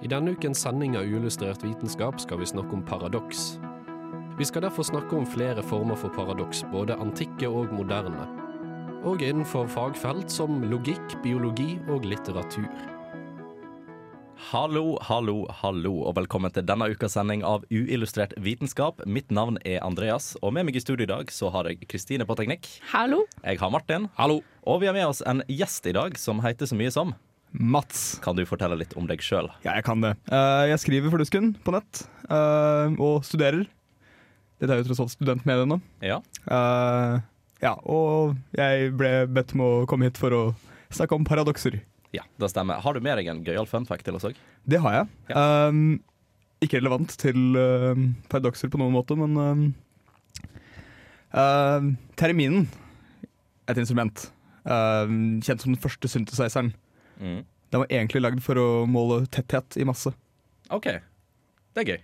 I denne ukens sending av Uillustrert vitenskap skal vi snakke om paradoks. Vi skal derfor snakke om flere former for paradoks, både antikke og moderne. Og innenfor fagfelt som logikk, biologi og litteratur. Hallo, hallo, hallo, og velkommen til denne ukas sending av Uillustrert vitenskap. Mitt navn er Andreas, og med meg i studio i dag så har jeg Kristine på teknikk. Hallo. Jeg har Martin. Hallo! Og vi har med oss en gjest i dag som heter så mye som Mats. Kan du fortelle litt om deg sjøl? Ja, jeg kan det. Eh, jeg skriver for Dusken på nett, eh, og studerer. Dette er jo tross alt studentmedie nå. Ja. Eh, ja, og jeg ble bedt om å komme hit for å snakke om paradokser. ja, det stemmer. Har du med deg en gøyal fun fact til oss òg? Det har jeg. Um, ikke relevant til uh, paradokser på noen måte, men um, uh, Terminen, et instrument, uh, kjent som den første synthesizeren, Mm. den var egentlig lagd for å måle tetthet i masse, OK. Det er gøy.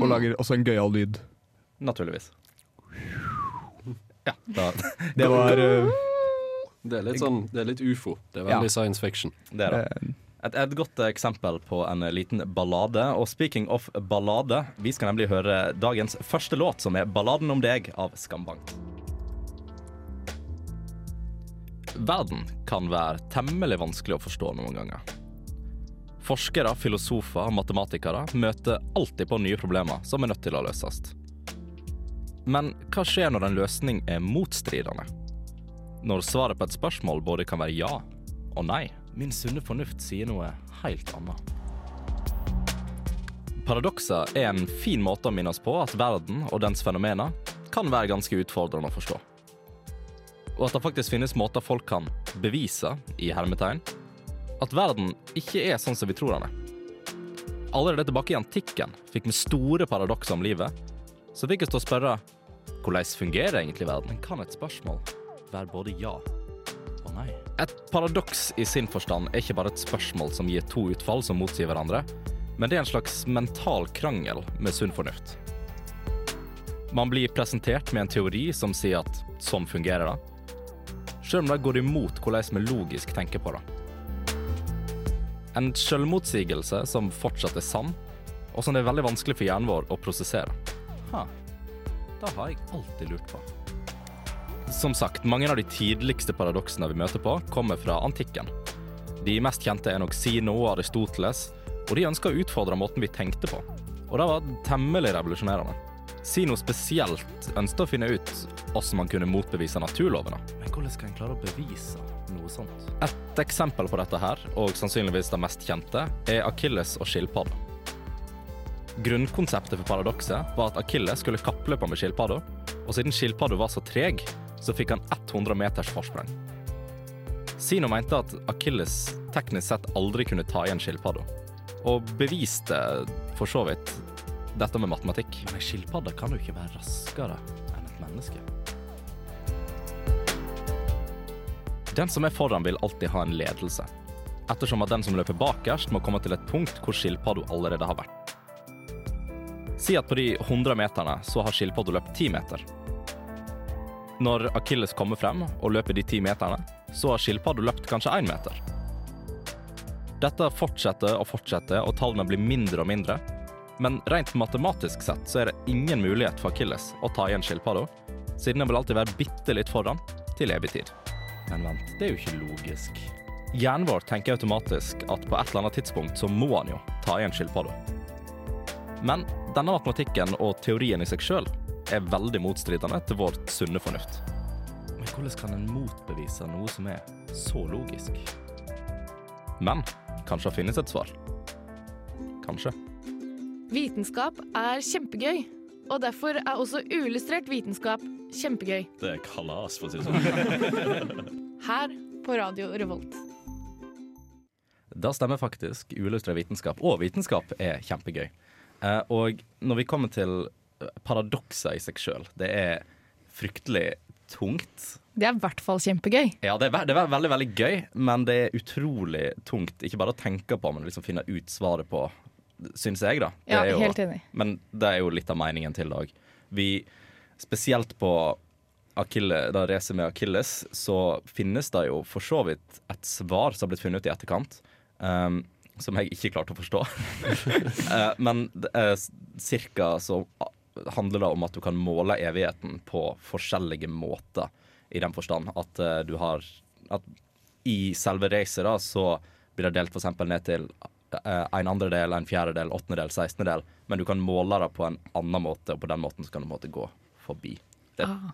og lager også en gøyal lyd. Naturligvis. Ja, da, Det var uh, Det er litt sånn, det er litt ufo. Det er veldig science fiction. det er det. eh, Et, et godt eksempel på en liten ballade. Og speaking of ballade, vi skal nemlig høre dagens første låt, som er 'Balladen om deg' av Skambank. Verden kan være temmelig vanskelig å forstå noen ganger. Forskere, filosofer og matematikere møter alltid på nye problemer som er nødt til å løses. Men hva skjer når en løsning er motstridende? Når svaret på et spørsmål både kan være ja og nei. Min sunne fornuft sier noe helt annet. Paradokser er en fin måte å minne oss på at verden og dens fenomener kan være ganske utfordrende å forstå. Og at det faktisk finnes måter folk kan bevise, i hermetegn, at verden ikke er sånn som vi tror den er. Allerede tilbake i antikken fikk vi store paradokser om livet, så fikk oss til å spørre hvordan fungerer egentlig verden? Kan et spørsmål være både ja og nei? Et paradoks i sin forstand er ikke bare et spørsmål som gir to utfall som motsier hverandre, men det er en slags mental krangel med sunn fornuft. Man blir presentert med en teori som sier at sånn fungerer det, selv om det går imot hvordan vi logisk tenker på det. En selvmotsigelse som fortsatt er sann, og som det er veldig vanskelig for hjernen vår å prosessere. Ha, det har jeg alltid lurt på. Som sagt, mange av de tidligste paradoksene vi møter på, kommer fra antikken. De mest kjente er nok Sino og Aristoteles, og de ønska å utfordre måten vi tenkte på. Og det var temmelig revolusjonerende. Sino spesielt ønsket å finne ut hvordan man kunne motbevise naturlovene. Men hvordan skal en klare å bevise noe sånt? Et eksempel på dette her, og sannsynligvis det mest kjente, er Akilles og skilpadda. Grunnkonseptet for paradokset var at Akilles skulle kappløpe med skilpadda, og siden skilpadda var så treg, så fikk han 100 meters forsprang. Sino mente at Akilles teknisk sett aldri kunne ta igjen skilpadda, og beviste for så vidt dette med matematikk. Men ei skilpadde kan jo ikke være raskere enn et menneske. Den som er foran, vil alltid ha en ledelse, ettersom at den som løper bakerst, må komme til et punkt hvor skilpadda allerede har vært. Si at på de 100 meterne så har skilpadda løpt 10 meter. Når Akilles kommer frem og løper de 10 meterne, så har skilpadda løpt kanskje 1 meter. Dette fortsetter og fortsetter, og tallene blir mindre og mindre. Men rent matematisk sett så er det ingen mulighet for Akilles å ta igjen skilpadda, siden den vil alltid være bitte litt foran til evig tid. Men vent, det er jo ikke logisk. Hjernen vår tenker automatisk at på et eller annet tidspunkt så må han jo ta igjen skilpadda. Men denne matematikken og teorien i seg sjøl er veldig motstridende til vår sunne fornuft. Men hvordan kan en motbevise noe som er så logisk? Men kanskje det finnes et svar. Kanskje. Vitenskap er kjempegøy, og derfor er også uillustrert vitenskap kjempegøy. Det er kalas, for å si det sånn. Her på Radio Revolt. Da stemmer faktisk. Uillustrert vitenskap og vitenskap er kjempegøy. Eh, og når vi kommer til paradokser i seg sjøl, det er fryktelig tungt. Det er i hvert fall kjempegøy. Ja, det er, det er veldig veldig gøy, men det er utrolig tungt. Ikke bare å tenke på, men liksom finne ut svaret på, syns jeg, da. Det Ja, jo, helt enig. Men det er jo litt av meningen til det òg. Vi, spesielt på Achille, da racet med Akilles, så finnes det jo for så vidt et svar som har blitt funnet ut i etterkant, um, som jeg ikke klarte å forstå. uh, men uh, cirka så handler det om at du kan måle evigheten på forskjellige måter. I den forstand at uh, du har At i selve racet da, så blir det delt f.eks. ned til en andredel, en fjerdedel, åttendedel, sekstendedel. Men du kan måle det på en annen måte, og på den måten så kan du måte gå forbi. Det, Ah.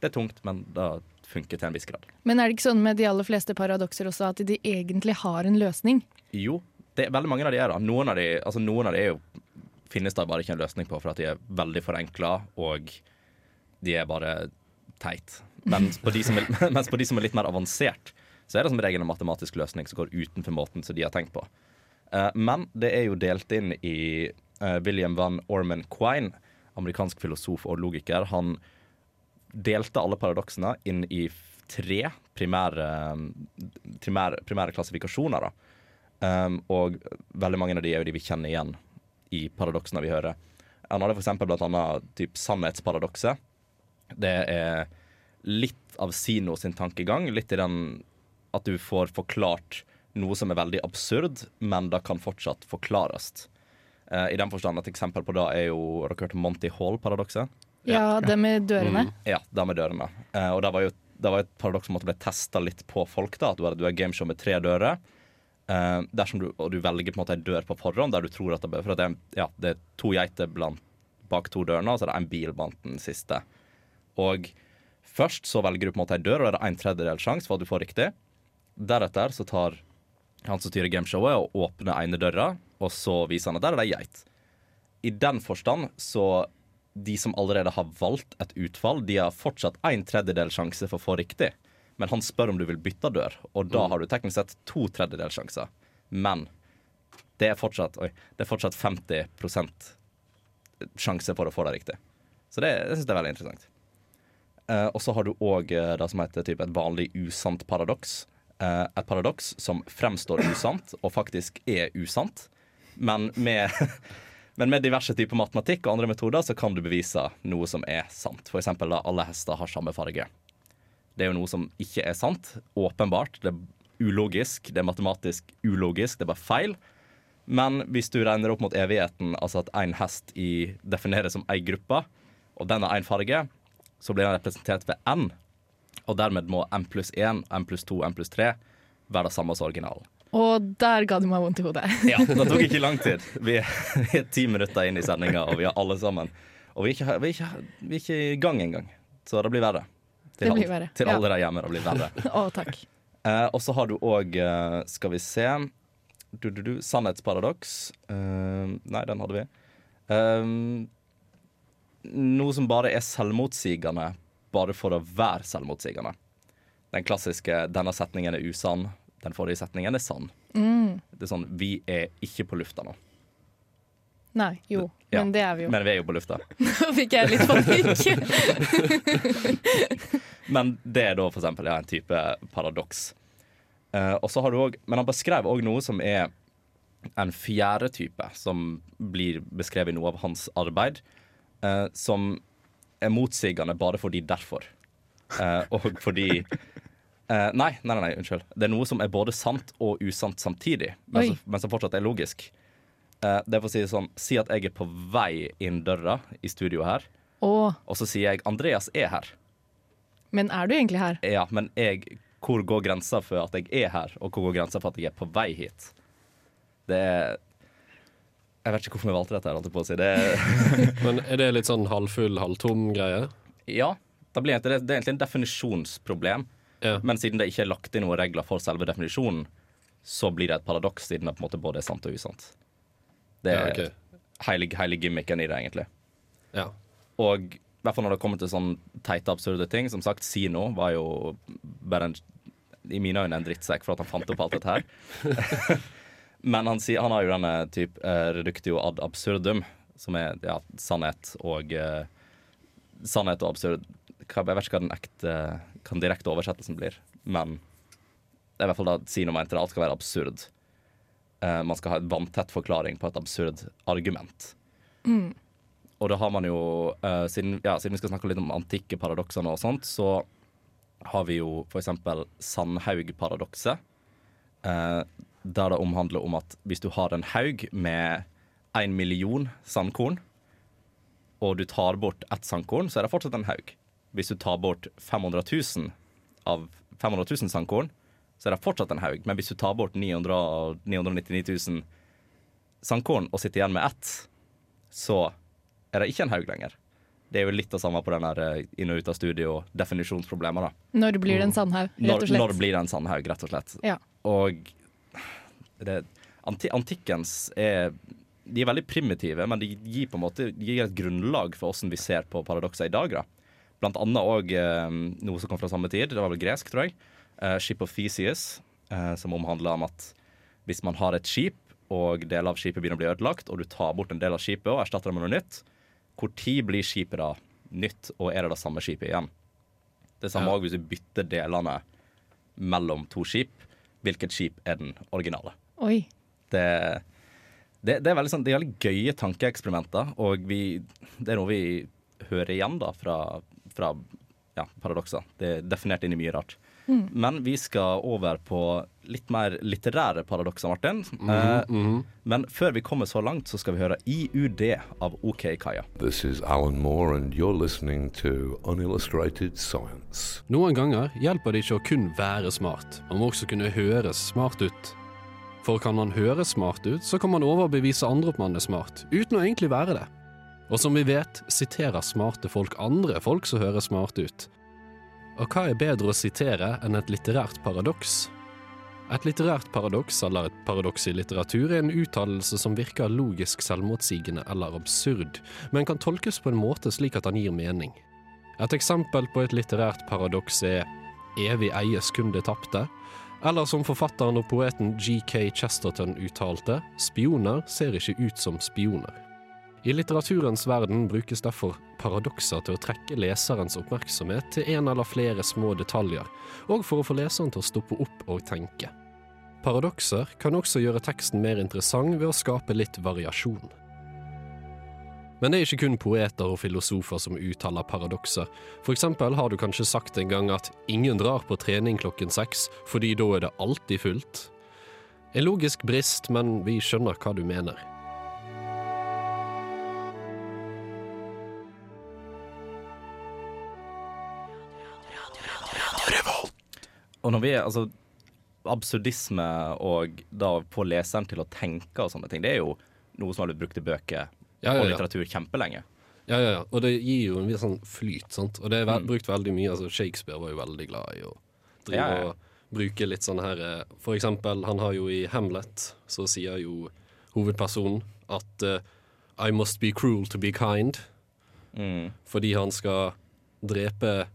det er tungt, men det funker til en viss grad. Men er det ikke sånn med de aller fleste paradokser også at de egentlig har en løsning? Jo, det veldig mange av de er da. Noen av de, altså noen av de jo, finnes det bare ikke en løsning på, for at de er veldig forenkla, og de er bare teit. Mens på, de som er, mens på de som er litt mer avansert, så er det som regel en matematisk løsning som går utenfor måten som de har tenkt på. Eh, men det er jo delt inn i eh, William van Orman Quine, amerikansk filosof og logiker. Han delte alle paradoksene inn i tre primære, primære, primære klassifikasjoner. Um, og veldig mange av de er jo de vi kjenner igjen i paradoksene vi hører. Han hadde blant annet typ sannhetsparadokset. Det er litt av Sino sin tankegang. Litt i den at du får forklart noe som er veldig absurd, men det kan fortsatt forklares. Uh, I den forstand Et eksempel på det er jo Har dere hørt Monty Hall-paradokset? Ja, det med dørene. Ja, det med dørene. Uh, og det var jo det var et paradoks som måtte bli testa litt på folk. da, At du har, du har gameshow med tre dører. Uh, dersom du, og du velger på en måte en dør på forhånd der du tror at det, for at det, er, ja, det er to geiter blant, bak to dørene, og så er det en bil blant den siste. Og først så velger du på en måte en dør, og det er en tredjedel sjanse for at du får riktig. Deretter så tar han som styrer gameshowet, og åpner ene døra, og så viser han at der er det ei geit. I den forstand så de som allerede har valgt et utfall, de har fortsatt en tredjedel sjanse for å få riktig. Men han spør om du vil bytte dør, og da har du teknisk sett to tredjedel sjanser. Men det er fortsatt, oi, det er fortsatt 50 sjanse for å få det riktig. Så det, det syns jeg er veldig interessant. Uh, og så har du òg det som heter typ, et vanlig usant paradoks. Eh, et paradoks som fremstår usant, og faktisk er usant. Men med, men med diverse typer matematikk og andre metoder så kan du bevise noe som er sant. Eksempel da alle hester har samme farge. Det er jo noe som ikke er sant. Åpenbart. Det er ulogisk. Det er matematisk ulogisk. Det er bare feil. Men hvis du regner opp mot evigheten, altså at én hest i, defineres som ei gruppe, og den har én farge, så blir den representert ved n. Og dermed må m pluss 1, m pluss 2, m pluss 3 være det samme som originalen. Og der ga du meg vondt i hodet. Ja, Det tok ikke lang tid. Vi er, vi ti minutter inn i sendinga, og vi har alle sammen Og vi er ikke, vi er ikke, vi er ikke i gang engang. Så det blir verre. Til, Det blir verre, til ja. alle der hjemme. Det blir verre. Å, takk. Eh, og så har du òg, eh, skal vi se du, du, du, Sannhetsparadoks. Eh, nei, den hadde vi. Eh, noe som bare er selvmotsigende bare for å være selvmotsigende. Den klassiske 'denne setningen er usann', den forrige setningen er sann. Mm. Det er sånn 'vi er ikke på lufta nå'. Nei, jo. Ja, Men det er vi jo. Men vi er jo på lufta. Nå fikk jeg litt panikk. Men det er da for eksempel ja, en type paradoks. Uh, og så har du også, men han beskrev òg noe som er en fjerde type, som blir beskrevet i noe av hans arbeid, uh, som er motsigende bare fordi derfor. Uh, og fordi uh, nei, nei, nei, unnskyld. Det er noe som er både sant og usant samtidig, men, som, men som fortsatt er logisk. Uh, det er for å si det sånn, si at jeg er på vei inn døra i studio her, oh. og så sier jeg 'Andreas er her'. men er du egentlig her? Ja, men jeg, hvor går grensa for at jeg er her, og hvor går grensa for at jeg er på vei hit? Det er Jeg vet ikke hvorfor vi valgte dette, her, på å si. Det er, Men er det litt sånn halvfull, halvtom greie? ja, det, blir det er egentlig en definisjonsproblem. Ja. Men siden det ikke er lagt inn noen regler for selve definisjonen, så blir det et paradoks, siden det på en måte både er sant og usant. Det Ja, er heilig, hele gimmicken i det, egentlig. Ja. Og i hvert fall når det kommer til sånn teite, absurde ting. Som sagt, Sino var jo bare en, i mine øyne en drittsekk for at han fant opp alt dette her. Men han, sier, han har jo denne type uh, reductio ad absurdum, som er ja, sannhet og uh, Sannhet og absurd Jeg vet ikke hva den ekte Hva den direkte oversettelsen blir, men det er i hvert fall da Sino mente det. Alt skal være absurd. Uh, man skal ha en vanntett forklaring på et absurd argument. Og da har man jo, uh, siden, ja, siden vi skal snakke litt om antikke paradokser nå og sånt, så har vi jo eksempel Sandhaug-paradokset. Eh, der det omhandler om at hvis du har en haug med én million sandkorn, og du tar bort ett sandkorn, så er det fortsatt en haug. Hvis du tar bort 500 000 av 500 000 sandkorn, så er det fortsatt en haug. Men hvis du tar bort 900, 999 000 sandkorn og sitter igjen med ett, så er det ikke en haug lenger. Det er jo litt det samme på den der eh, inn og ut av studio definisjonsproblemer. da. Når blir det en sandhaug, rett og slett? når blir det en sandhaug, rett og slett. Ja. Og det, anti, antikkens er De er veldig primitive, men de gir på en måte gir et grunnlag for hvordan vi ser på paradokser i dag. da. Blant annet òg eh, noe som kom fra samme tid, det var vel gresk, tror jeg. Eh, Ship of Theseus, eh, som omhandler om at hvis man har et skip, og deler av skipet begynner å bli ødelagt, og du tar bort en del av skipet og erstatter det med noe nytt, hvor tid blir skipet da nytt, og er det det samme skipet igjen? Det samme Ja. hvis du bytter delene mellom to skip. Hvilket skip er den originale? Oi. Det, det, det, er veldig sånn, det er veldig gøye tankeeksperimenter, og vi, det er noe vi hører igjen da fra, fra ja, paradokser. Det er definert inn i mye rart. Men vi skal over på litt mer litterære paradokser, Martin. eh, Men før vi kommer så langt, så skal vi høre IUD av OK Kaja. This is Alan Moore, and you're listening to Unillustrated Science. Noen ganger hjelper det ikke å kun være smart, man må også kunne høres smart ut. For kan man høres smart ut, så kan man overbevise andre om man er smart, uten å egentlig være det. Og som vi vet, siterer smarte folk andre folk som høres smarte ut. Og hva er bedre å sitere enn et litterært paradoks? Et litterært paradoks, eller et paradoks i litteratur, er en uttalelse som virker logisk selvmotsigende eller absurd, men kan tolkes på en måte slik at han gir mening. Et eksempel på et litterært paradoks er Evig eies kun det tapte, eller som forfatteren og poeten G.K. Chesterton uttalte, spioner ser ikke ut som spioner. I litteraturens verden brukes derfor paradokser til å trekke leserens oppmerksomhet til en eller flere små detaljer, og for å få leseren til å stoppe opp og tenke. Paradokser kan også gjøre teksten mer interessant ved å skape litt variasjon. Men det er ikke kun poeter og filosofer som uttaler paradokser. For eksempel har du kanskje sagt en gang at ingen drar på trening klokken seks, fordi da er det alltid fullt. En logisk brist, men vi skjønner hva du mener. Og når vi er, altså Absurdisme og da få leseren til å tenke og sånne ting, det er jo noe som har blitt brukt i bøker Ja, ja, og ja. litteratur kjempelenge. Ja, ja, ja. Og det gir jo en viss sånn flyt, sant. Og det er Mm. brukt veldig mye. Altså, Shakespeare var jo veldig glad i å drive og bruke litt sånn her eh, For eksempel, han har jo i Hamlet, så sier jo hovedpersonen at uh, I must be cruel to be kind. Mm. Fordi han skal drepe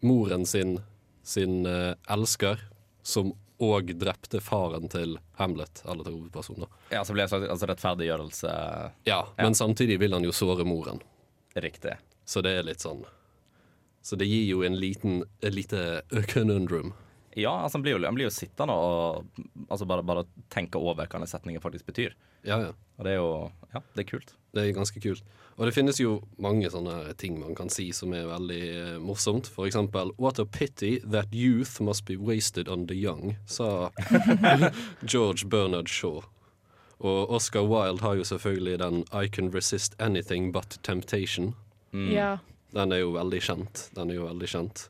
moren sin, sin eh, elsker, som òg drepte faren til Hamlet, eller til hovedpersonen. Ja, så blir det slags altså rettferdiggjørelse Ja, men samtidig vil han jo såre moren. riktig. Så det er litt sånn Så det gir jo en liten et lite conundrum. Ja, altså han blir jo, han blir jo sittende og altså bare, bare tenke over hva denne setningen faktisk betyr. Ja, ja. Og det er jo Ja, det er kult. Det er ganske kult. Og det finnes jo mange sånne ting man kan si som er veldig eh, morsomt. For eksempel What a pity that youth must be wasted on the young, sa George Bernard Shaw. Og Oscar Wilde har jo selvfølgelig den I can resist anything but temptation. Ja. Den er jo veldig kjent. Den er jo veldig kjent.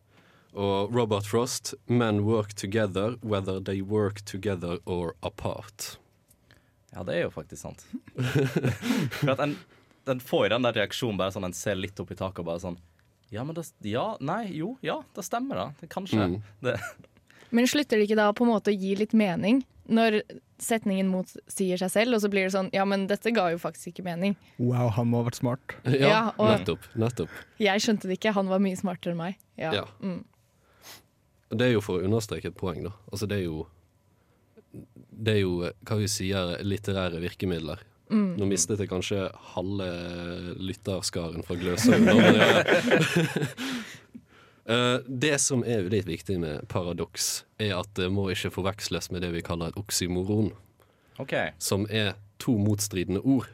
Og Robert Frost Men work together whether they work together or apart. Ja, det er jo faktisk sant. For at en, den får jo den der reaksjonen bare sånn en ser litt opp i taket og bare sånn Ja, men det Ja, nei, jo, ja, det stemmer, da. Det, kanskje. Mm. Det, Men slutter det ikke da på en måte å gi litt mening? Når setningen motsier seg selv, og så blir det sånn Ja, men dette ga jo faktisk ikke mening. Wow, han må ha vært smart. Ja, Ja, og- nettopp. Nettopp. Jeg skjønte det ikke, han var mye smartere enn meg. Ja. Ja. Mm. Det er jo for å understreke et poeng, da. Altså, det er jo Det er jo, hva vi sier, litterære virkemidler. Nå mistet jeg kanskje halve lytterskaren fra Gløshaugen. Eh, Det som er litt viktig med paradoks, er at det må ikke forveksles med det vi kaller et oksymoron, Okay. som er to motstridende ord.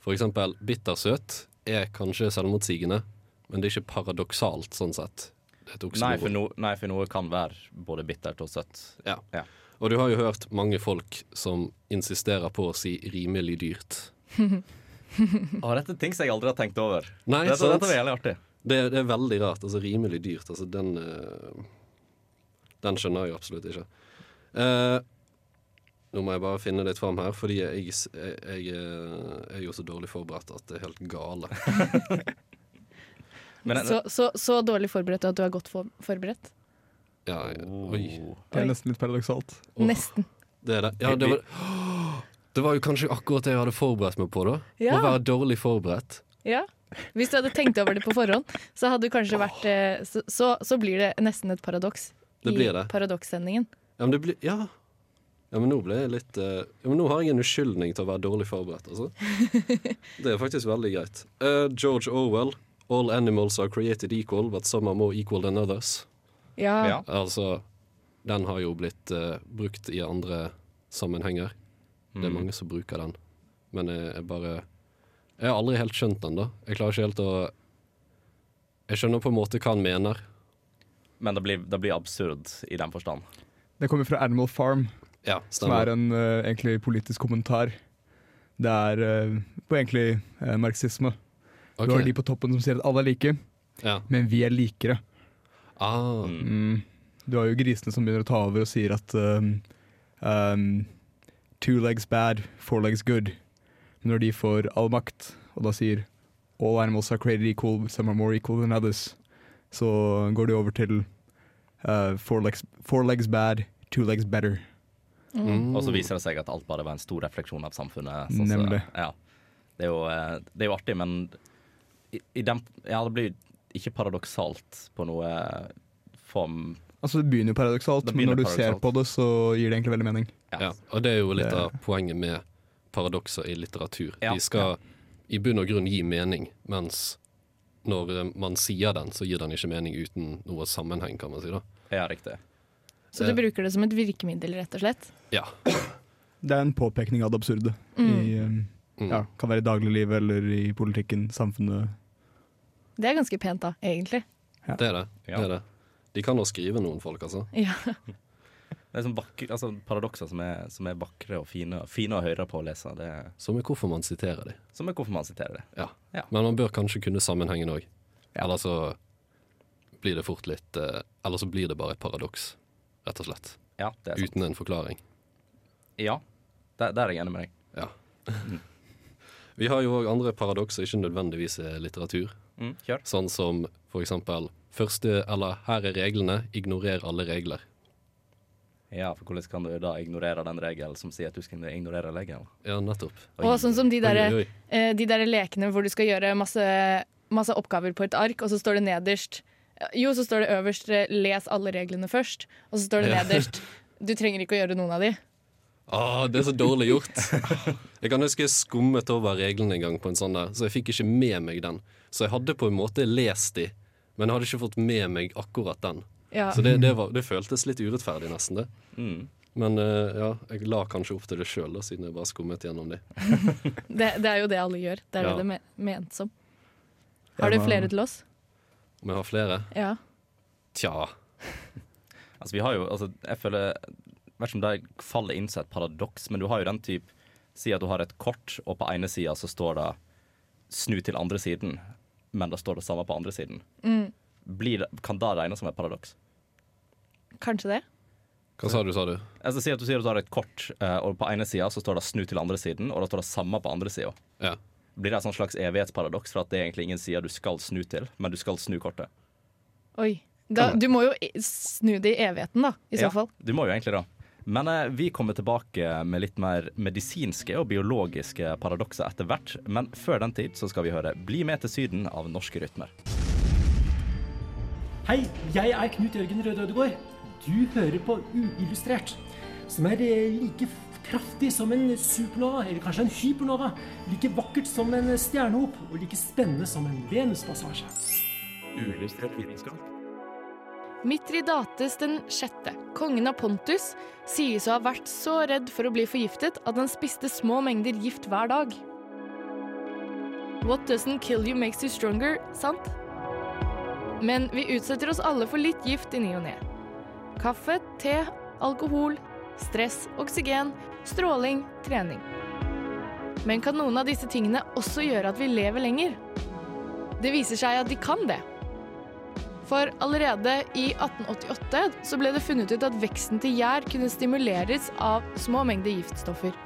For eksempel bittersøt er kanskje selvmotsigende, men det er ikke paradoksalt sånn sett. Det er Nei for, no, nei, for noe kan være både bittert og søtt. Ja. Ja. Og du har jo hørt mange folk som insisterer på å si rimelig dyrt. Å, dette er ting som jeg aldri har tenkt over. Nei, Dette, sant? dette er veldig artig. Det, det er veldig rart. Altså rimelig dyrt. Altså den eh, Den skjønner jeg absolutt ikke. Uh, nå må jeg bare finne litt fram her, fordi jeg, jeg, jeg, jeg eh, er jo så dårlig forberedt at det er helt gale. Men Så, så, så dårlig forberedt at du er godt for, forberedt? Ja, ja. oi. Det er nesten litt paradoksalt. Oh. Nesten. Det er det. Ja, det var, det var jo kanskje akkurat det jeg hadde forberedt meg på, da. Ja. Å være dårlig forberedt. Ja. Hvis du hadde tenkt over det på forhånd, så hadde du kanskje vært eh, Så, så, så blir det nesten et paradoks Det blir det. i paradokssendingen. Ja, men det blir Ja. Ja, men nå ble jeg litt uh, ja, men Nå har jeg en unnskyldning til å være dårlig forberedt, altså. Det er faktisk veldig greit. Uh, George Orwell. All animals are created equal, but some are more equal than others. Ja. Ja. Altså, den har jo blitt uh, brukt i andre sammenhenger. Det er Mm. mange som bruker den. Men jeg, jeg bare Jeg har aldri helt skjønt den, da. Jeg klarer ikke helt å Jeg skjønner på en måte hva han mener. Men det blir, det blir absurd i den forstand. Det kommer fra Animal Farm, Ja, som er en uh, egentlig politisk kommentar. Det er uh, på egentlig uh, marxisme. Ok. Du har de på toppen som sier at alle er like, Ja. men vi er likere. Ah, Mm. Mm. Du har jo grisene som begynner å ta over og sier at um, um, two legs bad, four legs good. Når de får all makt, og da sier all animals are created equal, some are more equal than others, så går de over til uh, four, legs, four legs bad, two legs better. mm. Og så viser det seg at alt bare var en stor refleksjon av samfunnet. så- Nemlig. ja. det, er jo, eh, det er jo artig, men den, ja, det blir ikke paradoksalt på noe form Altså Det begynner jo paradoksalt, men når du ser på det, så gir det egentlig veldig mening. Ja, og det er jo litt Det- av poenget med paradokser i litteratur. Ja, De skal i bunn og grunn gi mening, mens når eh, man sier den, så gir den ikke mening uten noe sammenheng, kan man si. da. Ja, riktig. Så du bruker det som et virkemiddel, rett og slett? Ja. Det er en påpekning av det absurde. Mm. I, um, Mm. ja, kan være i dagliglivet eller i politikken, samfunnet. Det er ganske pent, da, egentlig. Det er det. Ja. det er det. De kan jo skrive, noen folk, altså. Ja. Det er sånn vakre, altså paradokser som er, som er vakre og fine, fine å høre på å lese. Det er, Som er hvorfor man siterer de. som er hvorfor man siterer det. Ja. Ja. Men man bør kanskje kunne sammenhengen òg. Eller så blir det fort litt eh, Eller så blir det bare et paradoks, rett og slett. Ja, det er sant. Uten en forklaring. Ja, der, der er jeg enig med deg. Ja. Vi har jo òg andre paradokser, ikke nødvendigvis er litteratur. Mm, kjør. Sånn som for eksempel første, eller her er reglene, ignorer alle regler. Ja, for hvordan kan du da ignorere den regelen som sier at du skal ignorere regelen? Ja, nettopp. Og sånn som de der, Oi, oi, oi. eh, de der lekene hvor du skal gjøre masse, masse oppgaver på et ark, og så står det nederst Jo, så står det øverst 'les alle reglene først', og så står det Ja. nederst 'du trenger ikke å gjøre noen av de'. Åh, det er så dårlig gjort. Jeg kan huske jeg skummet over reglene en gang på en sånn der, så jeg fikk ikke med meg den. Så jeg hadde på en måte lest de, men jeg hadde ikke fått med meg akkurat den. Ja. Så det, det, var, det føltes litt urettferdig, nesten, det. Mm. Men uh, ja, jeg la kanskje opp til det sjøl, siden jeg bare skummet gjennom de. Det, det er jo det alle gjør. Det er Ja. det det er ment som. Har du flere til oss? Om jeg har flere? Ja. Tja. Altså, vi har jo, altså, jeg føler vet ikke om det faller inn som et paradoks, men du har jo den type Si at du har et kort, og på ene sida så står det 'snu til andre siden', men det står det samme på andre siden. Mm, Blir det, kan det regnes som et paradoks? kanskje det. Hva sa du, sa du? Altså, si at du sier at du har et kort, eh, og på ene sida står det 'snu til andre siden', og da står det samme på andre sida. Ja. Blir det et slags evighetsparadoks, for at det er egentlig ingen side du skal snu til, men du skal snu kortet? Oi. Da, du må jo snu det i evigheten, da, i så Ja, fall. Du må jo egentlig det. Men eh, vi kommer tilbake med litt mer medisinske og biologiske paradokser etter hvert. Men før den tid så skal vi høre 'Bli med til Syden' av Norske Rytmer. Hei, jeg er Knut Jørgen Røde Ødegård. Du hører på Uillustrert, som er eh, like kraftig som en supernova, eller kanskje en hypernova. Like vakkert som en stjernehop, og like spennende som en Venuspassasje. Uillustrert vitenskap. Mitridates den sjette, kongen av Pontus, sies å ha vært så redd for å bli forgiftet at han spiste små mengder gift hver dag. What doesn't kill you makes you stronger, sant? Men vi utsetter oss alle for litt gift i ny og ne. Kaffe, te, alkohol, stress, oksygen, stråling, trening. Men kan noen av disse tingene også gjøre at vi lever lenger? Det viser seg at de kan det. For allerede i 1888 så ble det funnet ut at veksten til gjær kunne stimuleres av små mengder giftstoffer.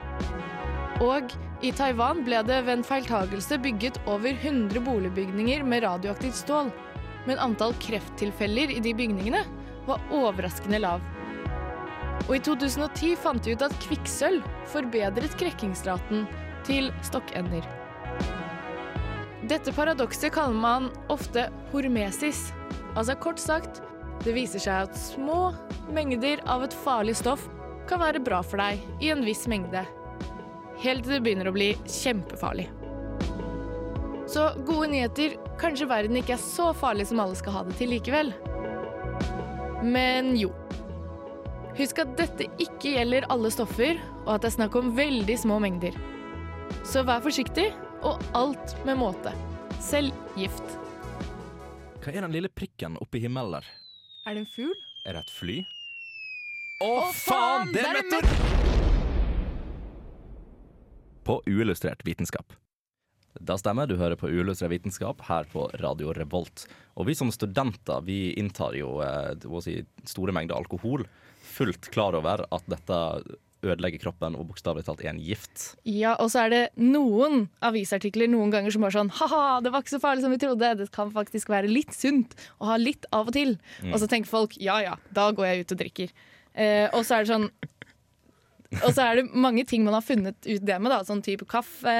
Og i Taiwan ble det ved en feiltagelse bygget over 100 boligbygninger med radioaktivt stål. Men antall krefttilfeller i de bygningene var overraskende lav. Og i 2010 fant de ut at kvikksølv forbedret krekkingsraten til stokkender. Dette paradokset kaller man ofte hormesis. Altså kort sagt, det viser seg at små mengder av et farlig stoff kan være bra for deg i en viss mengde. Helt til det begynner å bli kjempefarlig. Så gode nyheter, kanskje verden ikke er så farlig som alle skal ha det til likevel. Men jo. Husk at dette ikke gjelder alle stoffer, og at det er snakk om veldig små mengder. Så vær forsiktig, og alt med måte. Selv gift. Hva er den lille prikken oppe i himmelen der? Er det en fugl? Er det et fly? Å, faen, Det er meteor! På uillustrert vitenskap. Da stemmer, du hører på uillustrert vitenskap her på Radio Revolt. Og vi som studenter vi inntar jo eh, si, store mengder alkohol, fullt klar over at dette ødelegger kroppen og bokstavelig talt er en gift. Ja, og så er det noen avisartikler noen ganger som bare sånn Ha-ha, det var ikke så farlig som vi trodde. Det kan faktisk være litt sunt å ha litt av og til. Og så tenker folk ja ja, da går jeg ut og drikker. Eh, og så er det sånn Og så er det mange ting man har funnet ut det med, da, sånn type kaffe.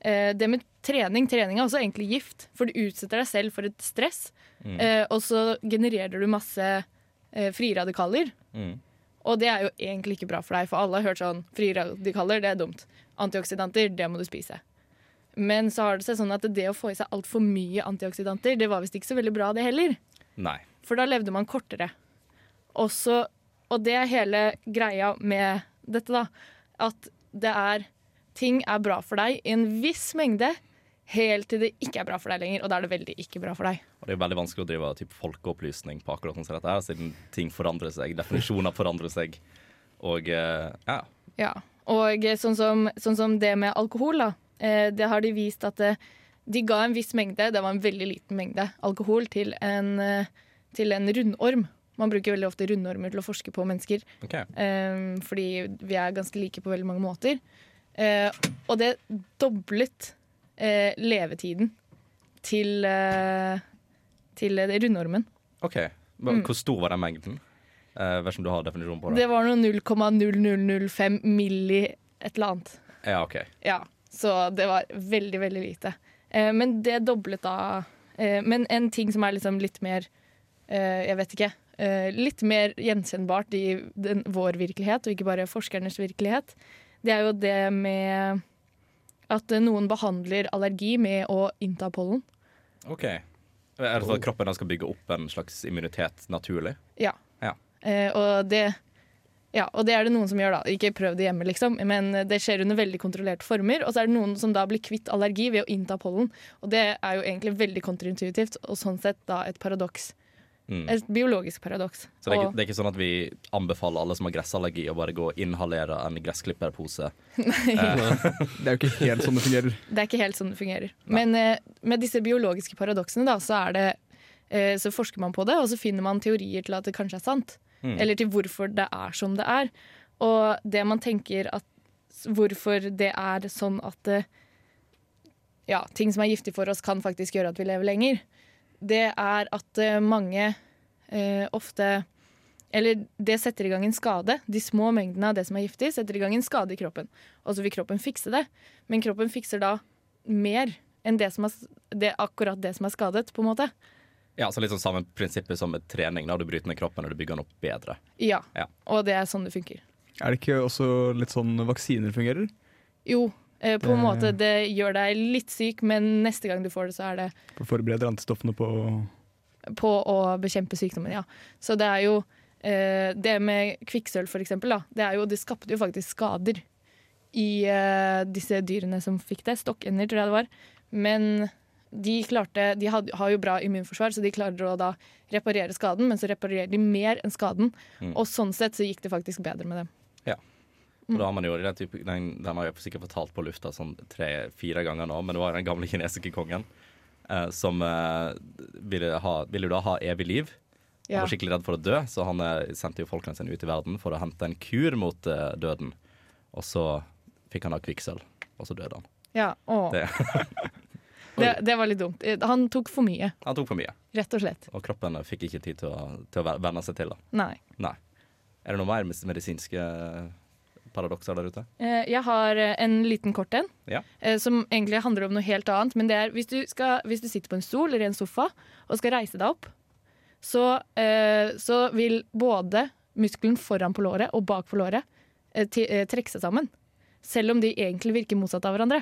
Eh, det med trening. Trening er også egentlig gift, for du utsetter deg selv for et stress. Eh, og så genererer du masse eh, friradikaler. Mm. Og det er jo egentlig ikke bra for deg, for alle har hørt sånn frie radikaler, det er dumt. Antioksidanter, det må du spise. Men så har det seg sånn at det å få i seg altfor mye antioksidanter, det var visst ikke så veldig bra, det heller. Nei. For da levde man kortere. Også, og det er hele greia med dette, da. At det er Ting er bra for deg i en viss mengde, helt til det ikke er bra for deg lenger. Og da er det veldig ikke bra for deg. Og det er veldig vanskelig å drive typ, folkeopplysning på akkurat sånn som dette her, siden ting forandrer seg, definisjoner forandrer seg. Og eh, ja. Ja, og sånn som, sånn som det med alkohol, da. Eh, det har de vist at det, de ga en viss mengde, det var en veldig liten mengde, alkohol til en, eh, til en rundorm. Man bruker veldig ofte rundormer til å forske på mennesker, Okay. eh, fordi vi er ganske like på veldig mange måter. Eh, og det doblet eh, levetiden til, eh, til rundormen. ok. Men Hvor stor var den mengden? Eh, vet ikke om du har definisjon på det? Det var noe 0,0005 milli et eller annet. Ja, OK. Ja, så det var veldig, veldig lite. Eh, men det doblet da eh, Men en ting som er liksom litt mer eh, Jeg vet ikke. Eh, litt mer gjenkjennbart i den, vår virkelighet, og ikke bare forskernes virkelighet, det er jo det med at eh, noen behandler allergi med å innta pollen. ok. Er det sånn at kroppen skal bygge opp en slags immunitet naturlig? Ja. Ja. Eh, og det ja, og det er det noen som gjør, da. Ikke prøv det hjemme, liksom. Men det skjer under veldig kontrollerte former. Og så er det noen som da blir kvitt allergi ved å innta pollen. Og det er jo egentlig veldig kontraintuitivt, og sånn sett da et paradoks. Mm. Et biologisk paradoks. Så det er, ikke, det er ikke sånn at vi anbefaler alle som har gressallergi å bare gå og inhalere en gressklipperpose? Det er jo ikke helt sånn det fungerer. Det er ikke helt sånn det fungerer. Men eh, med disse biologiske paradoksene da, så, er det, eh, så forsker man på det, og så finner man teorier til at det kanskje er sant. Mm. Eller til hvorfor det er som det er. Og det man tenker at Hvorfor det er sånn at eh, ja, ting som er giftig for oss, kan faktisk gjøre at vi lever lenger. Det er at eh, mange eh, ofte Eller det setter i gang en skade. De små mengdene av det som er giftig, setter i gang en skade i kroppen. Og så vil kroppen fikse det. Men kroppen fikser da mer enn det som er, det, akkurat det som er skadet, på en måte. Ja, så Litt sånn samme prinsippet som med trening. Da du bryter ned kroppen og du bygger den opp bedre. Ja. Ja. Og det er sånn det funker. Er det ikke også litt sånn vaksiner fungerer? Jo, eh, på en måte. Det gjør deg litt syk, men neste gang du får det, så er det Forbereder å forberede antistoffene på på å bekjempe sykdommen, ja. Så det er jo eh, Det med kvikksølv, for eksempel, da. Det, er jo, det skapte jo faktisk skader i eh, disse dyrene som fikk det. Stokkender, tror jeg det var. Men de klarte De had, har jo bra immunforsvar, så de klarer å da reparere skaden, men så reparerer de mer enn skaden. Mm. Og sånn sett så gikk det faktisk bedre med dem. Og da har man jo den, type, den, den har jeg sikkert fortalt på lufta sånn tre-fire ganger nå, men det var den gamle kinesiske kongen eh, som eh, ville, ha, ville da ha evig liv. Han var skikkelig redd for å dø, så han eh, sendte jo folkene sine ut i verden for å hente en kur mot eh, døden. Og så fikk han da kvikksølv, og så døde han. Ja, å. Det, Det, det var litt dumt. Eh, Han tok for mye, han tok for mye, rett og slett. og kroppen eh, fikk ikke tid til å, til å venne seg til det. Nei. Nei. Er det noe mer medisinske paradokser der ute? Eh, Jeg har eh, en liten kort en, Ja. eh, som egentlig handler om noe helt annet. Men det er hvis du, skal, hvis du sitter på en stol eller i en sofa og skal reise deg opp, så, så vil både muskelen foran på låret og bak på låret trekke seg sammen. Selv om de egentlig virker motsatt av hverandre.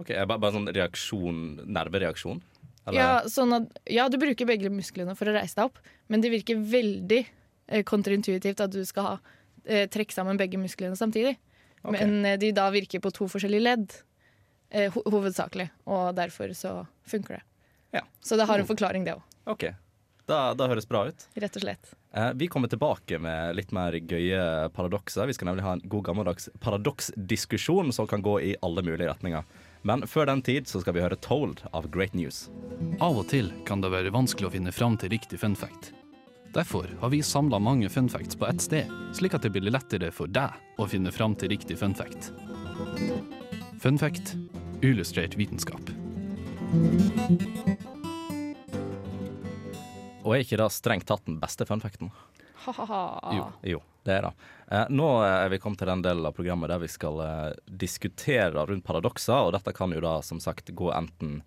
Ok, bare, bare sånn reaksjon, nervereaksjon? Eller- Ja, sånn at, ja, du bruker begge musklene for å reise deg opp, men det virker veldig kontraintuitivt at du skal ha, eh, trekke sammen begge musklene samtidig. Okay. Men eh, de da virker på to forskjellige ledd, eh, ho hovedsakelig, og derfor så funker det. Ja. Så det har en forklaring, det òg, OK. Da, da høres bra ut. rett og slett. Eh, vi kommer tilbake med litt mer gøye paradokser. Vi skal nemlig ha en god gammeldags paradoksdiskusjon som kan gå i alle mulige retninger. Men før den tid så skal vi høre 'Told' av Great News. Av og til kan det være vanskelig å finne fram til riktig fun fact. Derfor har vi samla mange funfacts på ett sted, slik at det blir lettere for deg å finne fram til riktig funfact. Funfact Fun illustrert vitenskap. Og er ikke det strengt tatt den beste funfacten? Jo. jo, det er det. Eh, nå er vi kommet til den delen av programmet der vi skal eh, diskutere rundt paradokser, og dette kan jo da som sagt gå enten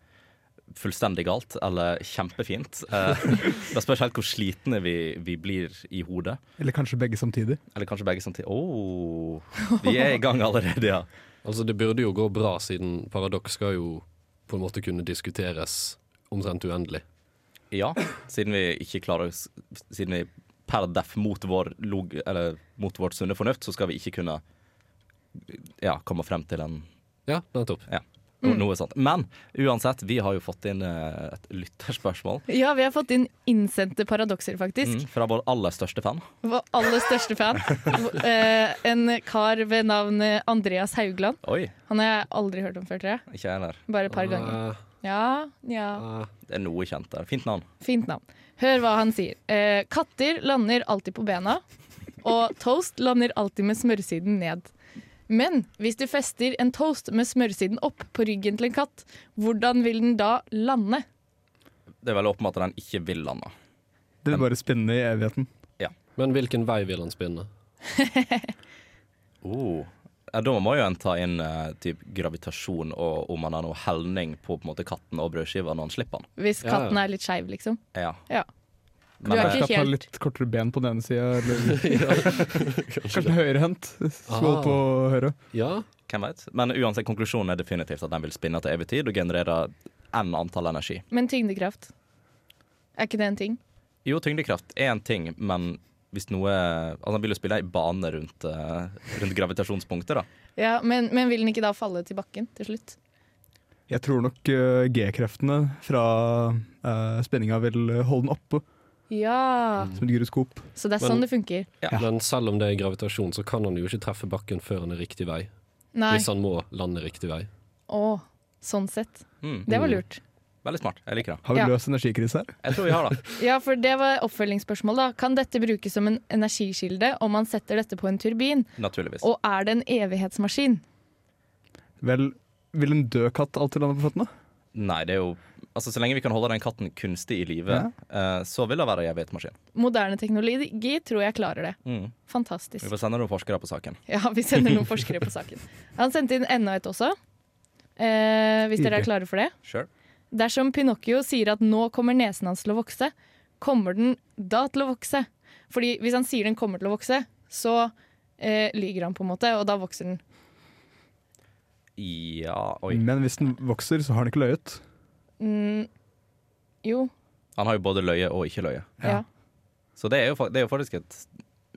fullstendig galt eller kjempefint. Eh, det spørs helt hvor slitne vi, vi blir i hodet. Eller kanskje begge samtidig. Eller kanskje begge samtidig. Å, vi er i gang allerede, ja. Altså, det burde jo gå bra, siden paradoks skal jo på en måte kunne diskuteres omtrent uendelig. Ja, siden vi ikke klarer Siden vi per def mot, vår log, eller, mot vårt sunne fornuft, så skal vi ikke kunne ja, komme frem til en Ja, nettopp. Ja, no, noe sånt. Men uansett, vi har jo fått inn eh, et lytterspørsmål Ja, vi har fått inn innsendte paradokser, faktisk. mm, fra vår aller største fan. Vår aller største fan. Eh, en kar ved navn eh, Andreas Haugland. Oi, Han har jeg aldri hørt om før, tror jeg. ikke jeg heller. Bare et par ganger. Ja, ja. Det er noe kjent der. Fint navn. Fint navn. Hør hva han sier. Eh, katter lander alltid på bena, og toast lander alltid med smørsiden ned. Men hvis du fester en toast med smørsiden opp på ryggen til en katt, hvordan vil den da lande? Det er vel åpenbart at den ikke vil lande. Det vil bare spinne i evigheten. Ja. Men hvilken vei vil den spinne? Oh. Ja, da må jo en ta inn eh, typ gravitasjon og om han har noe helning på, på måte katten og brødskiva når han slipper den. Hvis Ja, ja. katten er litt skeiv, liksom. Ja. Ja. Du er eh, ikke helt- litt kortere ben på den ene sida, eller kanskje høyrehendt. Skål på høyre. Ja, hvem vet? Men uansett, konklusjonen er definitivt at den vil spinne til evig tid og generere n antall energi. Men tyngdekraft, er ikke det en ting? Jo, tyngdekraft er en ting, men hvis noe Altså, han vil jo spille i bane rundt, eh, rundt gravitasjonspunktet, da. Ja, men, men vil den ikke da falle til bakken til slutt? Jeg tror nok eh, G-kreftene fra uh, spenninga vil holde den oppe Ja, som et gyroskop. så det er Men- sånn det funker. Men selv om det er gravitasjon, så kan han jo ikke treffe bakken før han er riktig vei. Nei. Hvis han må lande riktig vei. Å, sånn sett. Mm. Det var lurt. Veldig smart. Jeg liker det. Har vi Ja. løst energikrise her? Jeg tror vi har det. Ja, for det var oppfølgingsspørsmål, da. Kan dette brukes som en energikilde om man setter dette på en turbin? Naturligvis. Og er det en evighetsmaskin? Vel, vil en død katt alltid lande på føttene? Nei, det er jo Altså, Så lenge vi kan holde den katten kunstig i live, Ja. uh, så vil det være evighetmaskin. Moderne teknologi tror jeg klarer det. Mm. Fantastisk. Vi får sende noen forskere på saken. Ja, vi sender noen forskere på saken. Han sendte inn enda et også. uh, hvis dere er klare for det. Sure. Dersom Pinocchio sier at nå kommer nesen hans til å vokse, kommer den da til å vokse? Fordi hvis han sier den kommer til å vokse, så uh, lyger han på en måte, og da vokser den. Ja Oi. Men hvis den vokser, så har den ikke løyet. Mm, jo, Han har jo både løye og ikke løye. ja. Så det er jo, det er jo faktisk et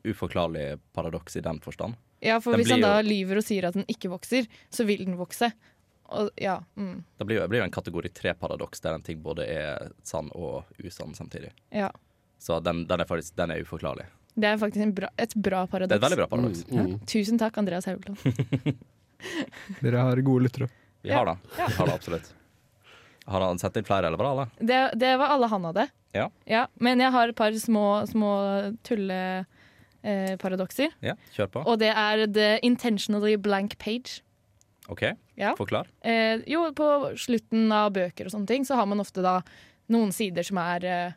uforklarlig paradoks i den forstand. Ja, for Den hvis han da jo- lyver og sier at den ikke vokser, så vil den vokse. Og ja, mm, Det blir jo, blir jo en kategori tre-paradoks, der en ting både er sann og usann samtidig. ja. Så den, den er faktisk den er uforklarlig. Det er faktisk en bra, et bra Det paradoks. er et veldig bra paradoks. Mm, mm. Tusen takk, Andreas Haugland. Dere har gode lyttere. Vi har det. Vi har det absolutt. Har han sett inn flere, eller var det alle? Det, det var alle han hadde. Ja. Men jeg har et par små, små tulleparadokser. Ja, kjør på. og det er the intentionally blank page. OK, Ja. forklar. Eh, jo, på slutten av bøker og sånne ting, så har man ofte da noen sider som er, eh,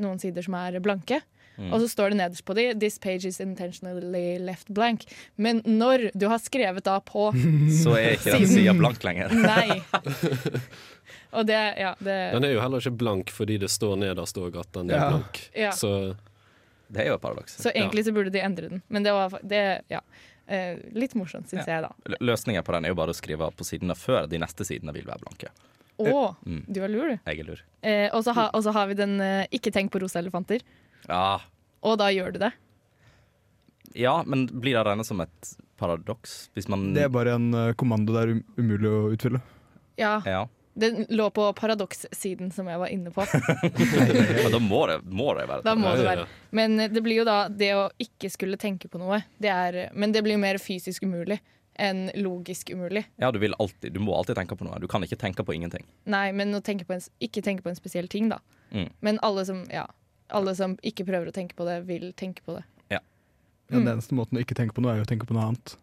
noen sider som er blanke. Mm. Og så står det nederst på de 'This page is intentionally left blank'. Men når du har skrevet da på Så er ikke den sida blank lenger. Nei. Og det, ja, det Den er jo heller ikke blank fordi det står nederst òg at den er Ja. blank. Ja. Så Det er jo et paradoks. Så egentlig så burde de endre den. Men det var det, ja. Eh, litt morsomt, syns jeg, da. Løsningen på den er jo bare å skrive på sidene før de neste sidene vil være blanke. Å, Mm. du er lur, du. Jeg er lur. Eh, og så ha, har vi den eh, 'ikke tenk på rosa elefanter'. Ja. Og da gjør du det. ja, men blir det regnet som et paradoks? Hvis man Det er bare en eh, kommando det er um umulig å utfylle. Ja. Ja. Den lå på paradokssiden som jeg var inne på. Men da må det, må det være et Da må paradoks. det være. Men eh, det blir jo da det å ikke skulle tenke på noe. Det er, men det blir jo mer fysisk umulig enn logisk umulig. Ja, du, vil alltid, du må alltid tenke på noe. Du kan ikke tenke på ingenting. Nei, men å tenke på en, ikke tenke på en spesiell ting, da. Mm. Men alle som, ja, alle som ikke prøver å tenke på det, vil tenke på det. Ja, Mm. Den eneste måten å ikke tenke på noe, er jo å tenke på noe annet.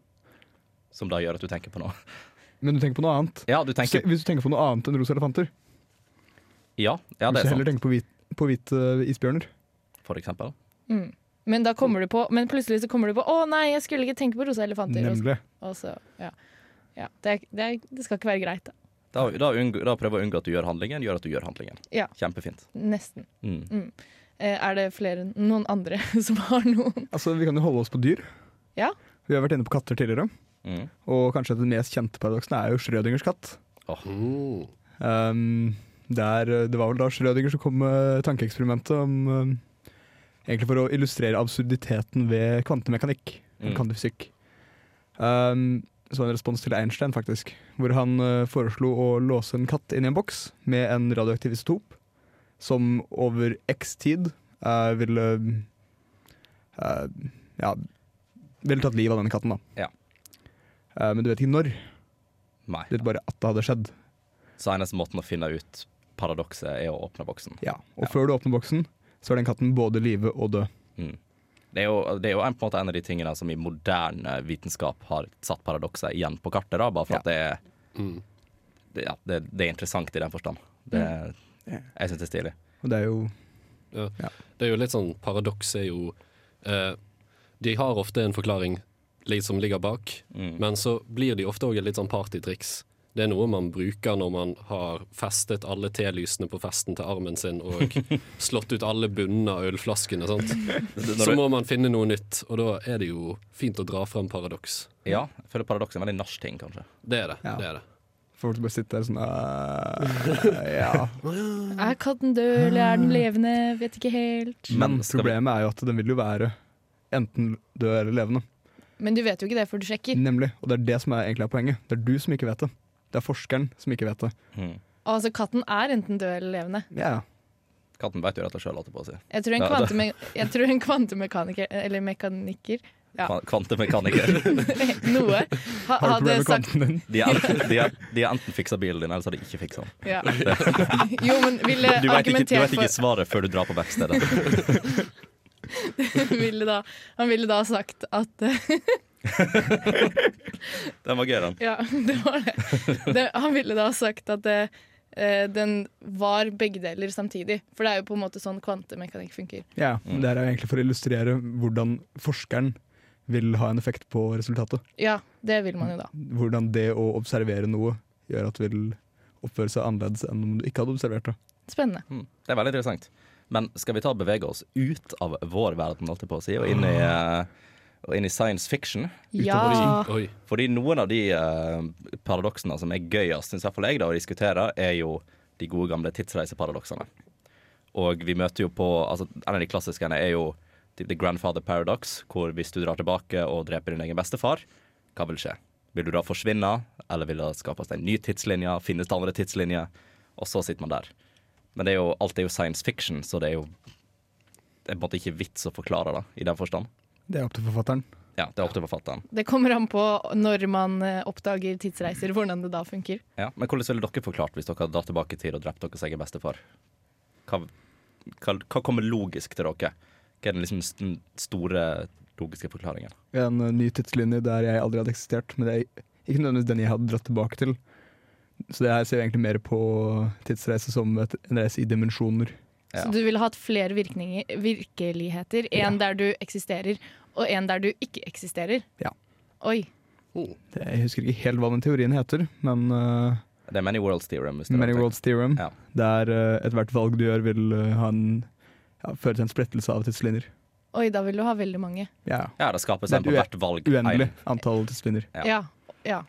Som da gjør at du tenker på noe. Men du tenker på noe annet. Ja, du tenker hvis du tenker på noe annet enn rosa elefanter, Ja, ja det hvis er du heller sant. tenker på, hvit, på hvite isbjørner For eksempel. Mm. Men da kommer du på Men plutselig så kommer du på 'Å nei, jeg skulle ikke tenke på rosa elefanter'. Nemlig. og så, ja. ja det, det, det skal ikke være greit, da. Da, da, unngå, da prøve å unngå at du gjør handlingen, gjør at du gjør handlingen. Ja. Kjempefint. Nesten. Mm. Eh, er det flere noen andre som har noen? Altså, Vi kan jo holde oss på dyr. Ja. Vi har vært inne på katter tidligere. Mm. Og kanskje den mest kjente paradoksen er jo Schrødingers katt. Oh. Um, der, det var vel da Schrødinger som kom med tankeeksperimentet om um, Egentlig for å illustrere absurditeten ved kvantemekanikk, Mm. kvantefysikk. Um, så var det en respons til Einstein, faktisk, hvor han uh, foreslo å låse en katt inn i en boks med en radioaktiv isotop som over x tid uh, ville uh, Ja, ville tatt livet av denne katten, da. Ja. Uh, men du vet ikke når. Nei. Du vet bare at det hadde skjedd. Så eneste måten å finne ut paradokset er å åpne boksen. Ja, Og Ja. før du åpner boksen, så er den katten både live og død. Mm. Det er jo, det er jo en, på en måte en av de tingene som i moderne vitenskap har satt paradokset igjen på kartet, da, bare for Ja. at det er, Mm. det, ja, det, det er interessant i den forstand. Det, Ja. Jeg syns det er stilig. Og det er jo Det er jo litt sånn Paradoks er jo eh, De har ofte en forklaring som ligger bak, Mm. men så blir de ofte òg et litt sånn partytriks. Det er noe man bruker når man har festet alle telysene på festen til armen sin og slått ut alle bunnene av ølflaskene. Sant? Så må man finne noe nytt, og da er det jo fint å dra fram paradoks. Ja, jeg føler paradoks er en veldig nach-ting, kanskje. Det er det. Ja. det, er det. Folk som bare sitter der sånn «Øh, Ja. Er katten død, eller er den levende? Vet ikke helt. Men problemet er jo at den vil jo være enten død eller levende. Men du vet jo ikke det før du sjekker. Nemlig. Og det er det som er egentlig er poenget. Det er du som ikke vet det. Det er forskeren som ikke vet det. Mm. Altså, katten er enten død eller levende. Ja, ja. Katten vet jo dette sjøl, holdt jeg på å si. Jeg tror en, Ja, jeg tror en kvantemekaniker, eller mekaniker Ja. Kvantemekaniker. Noe. Ha, Har du problemer med sagt kvanten din? De har enten, de har, de har enten fiksa bilen din, eller så har de ikke fiksa den. ja. Jo, men ville Du vet, ikke, du vet ikke svaret før du drar på verkstedet. ville da, Han ville da sagt at Den var gøy, den. Ja, det var det. det han ville da sagt at det, eh, den var begge deler samtidig. For det er jo på en måte sånn kvantemekanikk funker. Ja, Mm. Det her er egentlig for å illustrere hvordan forskeren vil ha en effekt på resultatet. Ja, det vil man jo da. Hvordan det å observere noe gjør at det vil oppføre seg annerledes enn om du ikke hadde observert det. Spennende. Mm. Det er veldig interessant. Men skal vi ta og bevege oss ut av vår verden, holdt jeg på å si, og inn i, eh, og inn i science fiction? Ja. Oi. Fordi noen av de uh, paradoksene som er gøyest, syns iallfall jeg, da, å diskutere, er jo de gode gamle tidsreiseparadoksene. Og vi møter jo på altså, En av de klassiske er jo the the grandfather paradox, hvor hvis du drar tilbake og dreper din egen bestefar, hva vil skje? Vil du da forsvinne, eller vil det skapes en ny tidslinje? Finnes det andre tidslinjer? Og så sitter man der. Men det er jo, alt er jo science fiction, så det er jo det er på en måte ikke vits å forklare det, i den forstand. Det er opp til forfatteren. Ja, det er opp til forfatteren. Det kommer an på når man eh, oppdager tidsreiser, hvordan det da funker. Ja, men hvordan ville dere forklart hvis dere hadde dratt tilbake i tid og drept deres egen bestefar? Hva, hva, hva kommer logisk til dere? Hva er den liksom den store logiske forklaringen? En eh, ny tidslinje der jeg aldri hadde eksistert, men det er ikke nødvendigvis den jeg hadde dratt tilbake til. Så det her ser jeg egentlig mer på tidsreise som et, en reise i dimensjoner. Ja. Så du ville hatt flere virkninger, virkeligheter. En der du eksisterer, og en der du ikke eksisterer. Ja. Oi. Det, jeg husker ikke helt hva den teorien heter, men uh, Det er Many Worlds Theorem. Many. Worlds Theorem, Ja. der uh, ethvert valg du gjør, vil uh, ha en, ja, føre til en sprettelse av tidslinjer. Oi, da vil du ha veldig mange. Ja, Ja, det skapes Det en på hvert valg. uendelig antall tidslinjer. Ja. Ja.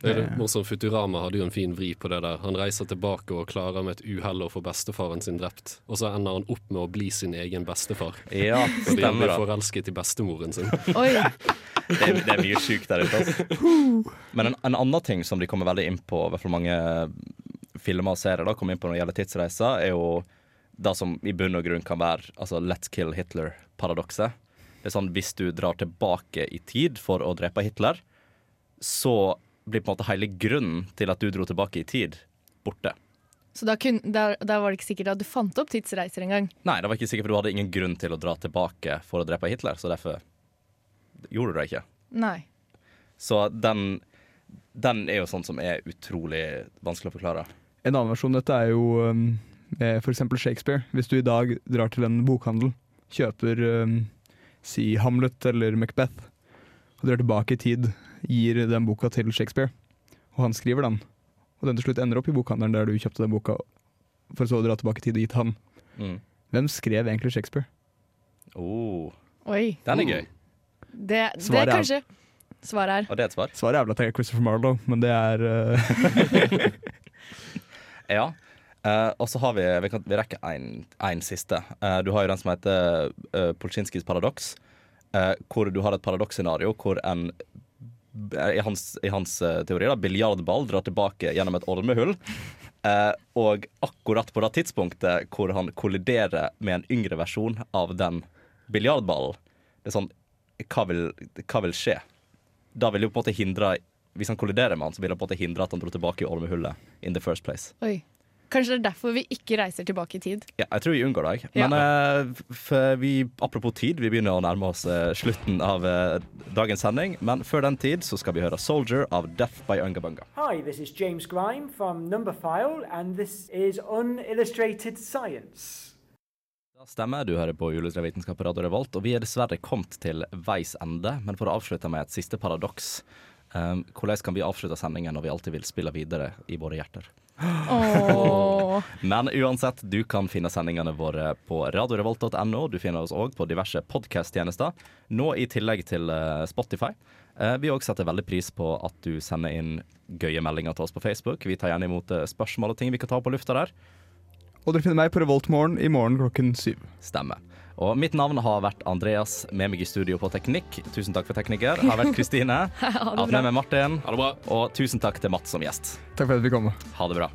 Det er det morsomt. Futurama hadde jo en fin vri på det der. Han reiser tilbake og klarer med et uhell å få bestefaren sin drept. Og så ender han opp med å bli sin egen bestefar. Ja, Fordi han blir forelsket i bestemoren sin. Oi. Det er, det er mye sjukt der ute. Altså. Men en, en annen ting som de kommer veldig inn på, i hvert fall mange filmer og serier da, kommer inn på når det gjelder tidsreiser, er jo det som i bunn og grunn kan være altså, let's kill Hitler-paradokset. Det er sånn, Hvis du drar tilbake i tid for å drepe Hitler, så blir på en måte hele grunnen til at du dro tilbake i tid, borte. Så da, kun, da, da var det ikke sikkert at du fant opp tidsreiser engang. Nei, det var ikke sikkert, for du hadde ingen grunn til å dra tilbake for å drepe Hitler, så derfor gjorde du det ikke. Nei. Så den, den er jo sånn som er utrolig vanskelig å forklare. En annen versjon dette er jo um, f.eks. Shakespeare. Hvis du i dag drar til en bokhandel, kjøper um, si Hamlet eller Macbeth, og drar tilbake i tid, gir den boka til Shakespeare, og han skriver den, og den til slutt ender opp i bokhandelen der du kjøpte den boka, for så å dra tilbake i tid og gitt han. Mm. Hvem skrev egentlig Shakespeare? Oh, Oi. den er gøy. Det, det er er- kanskje Svaret er Og det er et svar. Svaret er vel at det er Christopher Marlowe, men det er uh, Ja. Eh, og så har vi Vi, kan, vi rekker én siste. Uh, du har jo den som heter uh, Polskinskis paradoks, uh, hvor du har et paradoksscenario hvor en i hans, i hans eh, teori, da, biljardball drar tilbake gjennom et ormehull. Eh, og akkurat på det tidspunktet hvor han kolliderer med en yngre versjon av den biljardballen Det er sånn hva vil, hva vil skje? Da vil jo på en måte hindre Hvis han kolliderer med han, så vil det på en måte hindre at han dro tilbake i ormehullet in the first place. Oi. Kanskje det er derfor vi ikke reiser tilbake i tid. Ja, jeg tror vi unngår det. Ja. Men eh, for vi, apropos tid, vi begynner å nærme oss eh, slutten av eh, dagens sending. Men før den tid så skal vi høre 'Soldier' av Death by Ungabunga. Hi, this is James Grime from Numberphile, and this is Unillustrated Science. Da stemmer, du hører på Illustrert vitenskap på Radio Revolt, og vi er dessverre kommet til veis ende. Men for å avslutte med et siste paradoks. Um, hvordan kan vi avslutte sendingen når vi alltid vil spille videre i våre hjerter? Men uansett, du kan finne sendingene våre på radiorevolt.no. Du finner oss òg på diverse podkast-tjenester, nå i tillegg til eh, Spotify. Eh, vi òg setter veldig pris på at du sender inn gøye meldinger til oss på Facebook. Vi tar gjerne imot eh, spørsmål og ting vi kan ta opp på lufta der. Og dere finner meg på Revoltmorgen i morgen klokken syv. Stemmer. Og mitt navn har vært Andreas, med meg i studio på teknikk. Tusen takk for tekniker. Har vært Kristine. Ha det Hatt bra. med meg Martin. Ha det bra. Og tusen takk til Mats som gjest. Takk for at vi kom. Ha det bra.